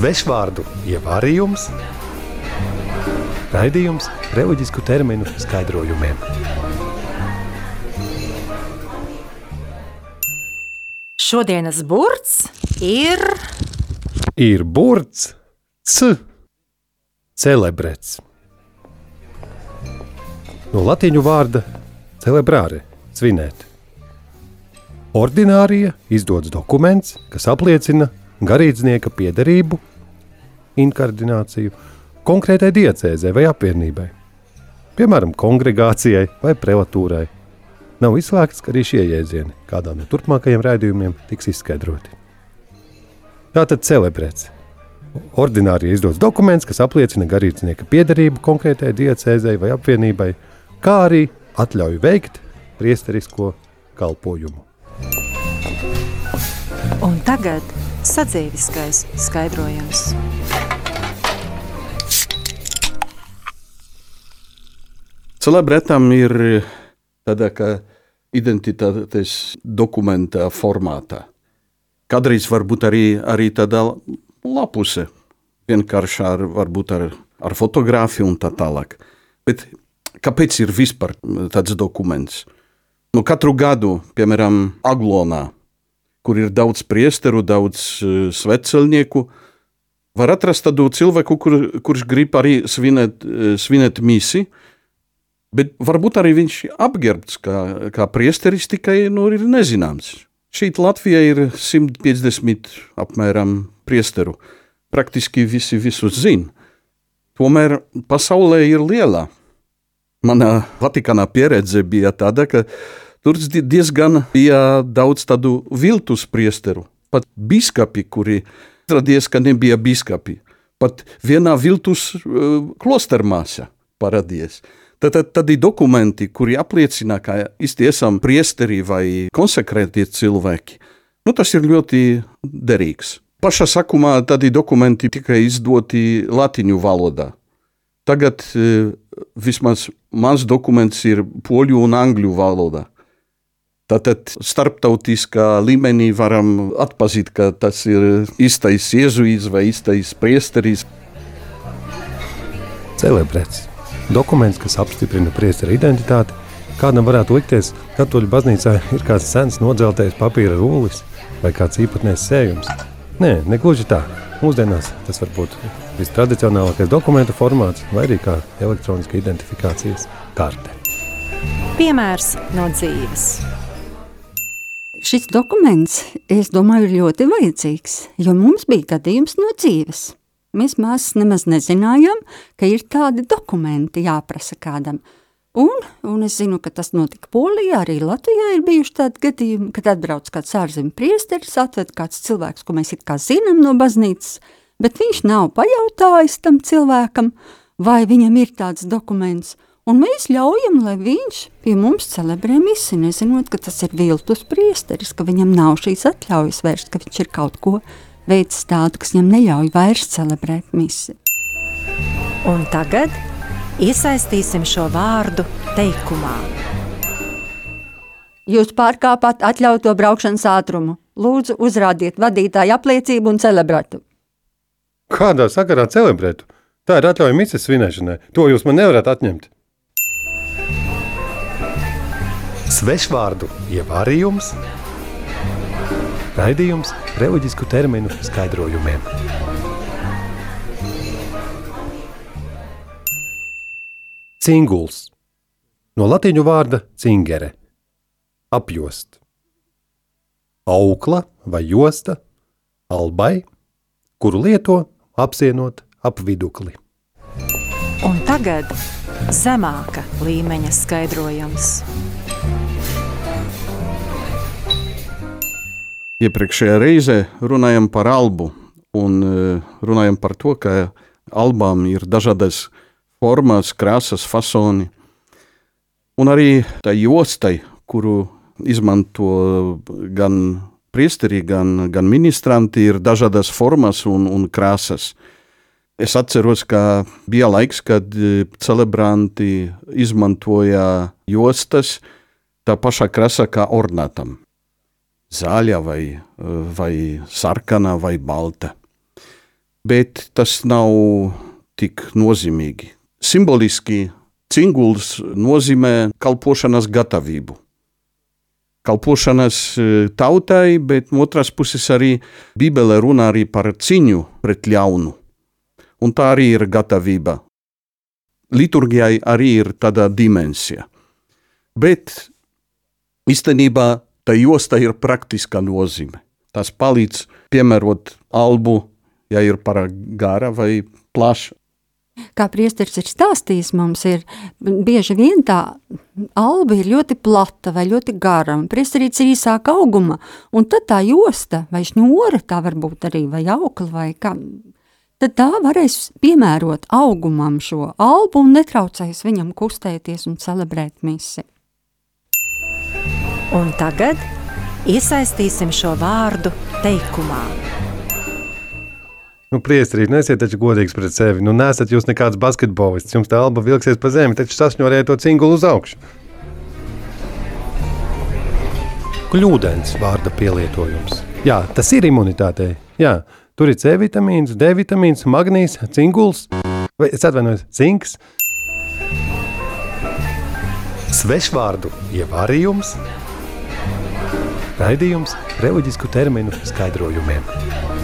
Svešvārdu ievārījums, raidījums reliģisku terminu skaidrojumiem. Šodienas burts ir Ir burts, c, celebrēts. No latīņu vārda celebrāre - svinēt. Ordinārija izdodas dokuments, kas apliecina garīdznieka piederību, inkardināciju konkrētai diecēzē vai apvienībai, piemēram, kongregācijai vai prelatūrai. Nav izslēgts, ka arī šie jēdzieni kādā no turpmākajiem raidījumiem tiks izskaidroti. Tātad celebrēts. Ordināri izdodas dokuments, kas apliecina garīdznieka piederību konkrētai diecēzei vai apvienībai, kā arī atļauj veikt priesterisko kalpošanu. un tagad sadzīviskais skaidrojums. Celebretam ir tāda kā identitātes dokumenta formātā. Kadreiz var būt arī, arī tāda lapuse, vienkārši ar, varbūt ar, ar fotografiju un tā tālāk. Bet kāpēc ir vispār tāds dokuments? Nu, katru gadu, piemēram, Aglonā, kur ir daudz priesteru, daudz uh, sveceļnieku, var atrast tādu cilvēku, kur, kurš grib arī svinēt, uh, svinēt misi, bet varbūt arī viņš apgerbts kā, kā priesteris, tikai nu, ir nezināms. Šeit Latvijā ir 150 apmēram priesteru. Praktiski visi visus zina. Tomēr pasaulē ir liela. Mana Vatikānā pieredze bija tāda, ka tur diezgan bija daudz tādu viltus priesteru. Pat biskupi, kuri radies, ka nebija biskupi. Pat vienā viltus uh, klostermāsā paradies. Tad, tad, tad ir dokumenti, kuri apliecina, ka esam priesteri vai konsekrētie cilvēki. Nu, tas ir ļoti derīgs. Pašā sākumā tādi dokumenti tika izdoti latīņu valodā. Tagad e, vismaz mans dokuments ir poļu un angļu valodā. Tātad starptautiskā līmenī varam atpazīt, ka tas ir īstais jēzuīts vai īstais priesteris. Celebrēts. Dokuments, kas apstiprina priestera identitāti, kādam varētu likties, ka katoļu baznīcā ir kāds sens nodzeltais papīra rullis vai kāds īpatnējs sējums. Nē, negluži tā. Mūsdienās tas var būt vistradicionālākais dokumentu formāts vai arī kā elektroniska identifikācijas karte. Piemērs no dzīves. Šis dokuments, es domāju, ir ļoti vajadzīgs, jo mums bija gadījums no dzīves. Mēs māsas nemaz nezinājām, ka ir tādi dokumenti jāprasa kādam. Un, un es zinu, ka tas notika Polijā, arī Latvijā ir bijuši tādi gadījumi, kad atbrauc kāds ārzemju priesteris, atved kāds cilvēks, ko mēs it kā zinām no baznīcas, bet viņš nav pajautājis tam cilvēkam, vai viņam ir tāds dokuments, un mēs ļaujam, lai viņš pie mums celebrē misi, nezinot, ka tas ir viltus priesteris, ka viņam nav šīs atļaujas vairs, ka viņš ir kaut ko veids tādu, kas viņam neļauj vairs celebrēt misi. Un tagad iesaistīsim šo vārdu teikumā. Jūs pārkāpāt atļauto braukšanas ātrumu. Lūdzu, uzrādiet vadītāju apliecību un celebrētu. Kādā sakarā celebrētu? Tā ir atļauja misijas svinēšanai. To jūs man nevarat atņemt. Svešvārdu ievārījums, raidījums reliģisku terminu skaidrojumiem. Cinguls no latīņu vārda cingere - apjost. Aukla vai josta, albai, kuru lieto apsienot ap vidukli. Un tagad zemāka līmeņa skaidrojums. Iepriekšējā reizē runājām par albu un e, runājām par to, ka albām ir dažādas formas, krāsas, fasoni. Un arī tā jostai, kuru izmanto gan priesteri, gan, gan ministranti, ir dažādas formas un, un krāsas. Es atceros, ka bija laiks, kad e, celebranti izmantoja jostas tā pašā krāsā kā ornātam zaļa vai, vai sarkana vai balta. bet tas nav tik nozīmīgi. Simboliski cinguls nozīmē kalpošanas gatavību. Kalpošanas e, tautai, bet no otras puses arī Bībele runā arī par cīņu pret ļaunu. Un tā arī ir gatavība. Liturgijai arī ir tāda dimensija. Bet īstenībā tā josta ir praktiska nozīme. Tas palīdz piemērot albu, ja ir par gara vai plaša kā priesteris ir stāstījis, mums ir bieži vien tā alba ir ļoti plata vai ļoti gara, un priesterīts ir īsāka auguma, un tad tā josta vai šņora, tā varbūt arī vai aukla vai kā, tad tā varēs piemērot augumam šo albu un netraucēs viņam kustēties un celebrēt misi. Un tagad iesaistīsim šo vārdu teikumā. Nu, priestri, nesiet taču godīgs pret sevi. Nu, nesat jūs nekāds basketbolists. Jums tā alba vilksies pa zemi, taču sasņoriet to cingulu uz augšu. Kļūdains vārda pielietojums. Jā, tas ir imunitātei. Jā, tur ir C vitamīns, D vitamīns, magnīs, cinguls, vai es atvainojos, cinks. Svešvārdu ievārījums, raidījums reliģisku terminu skaidrojumiem.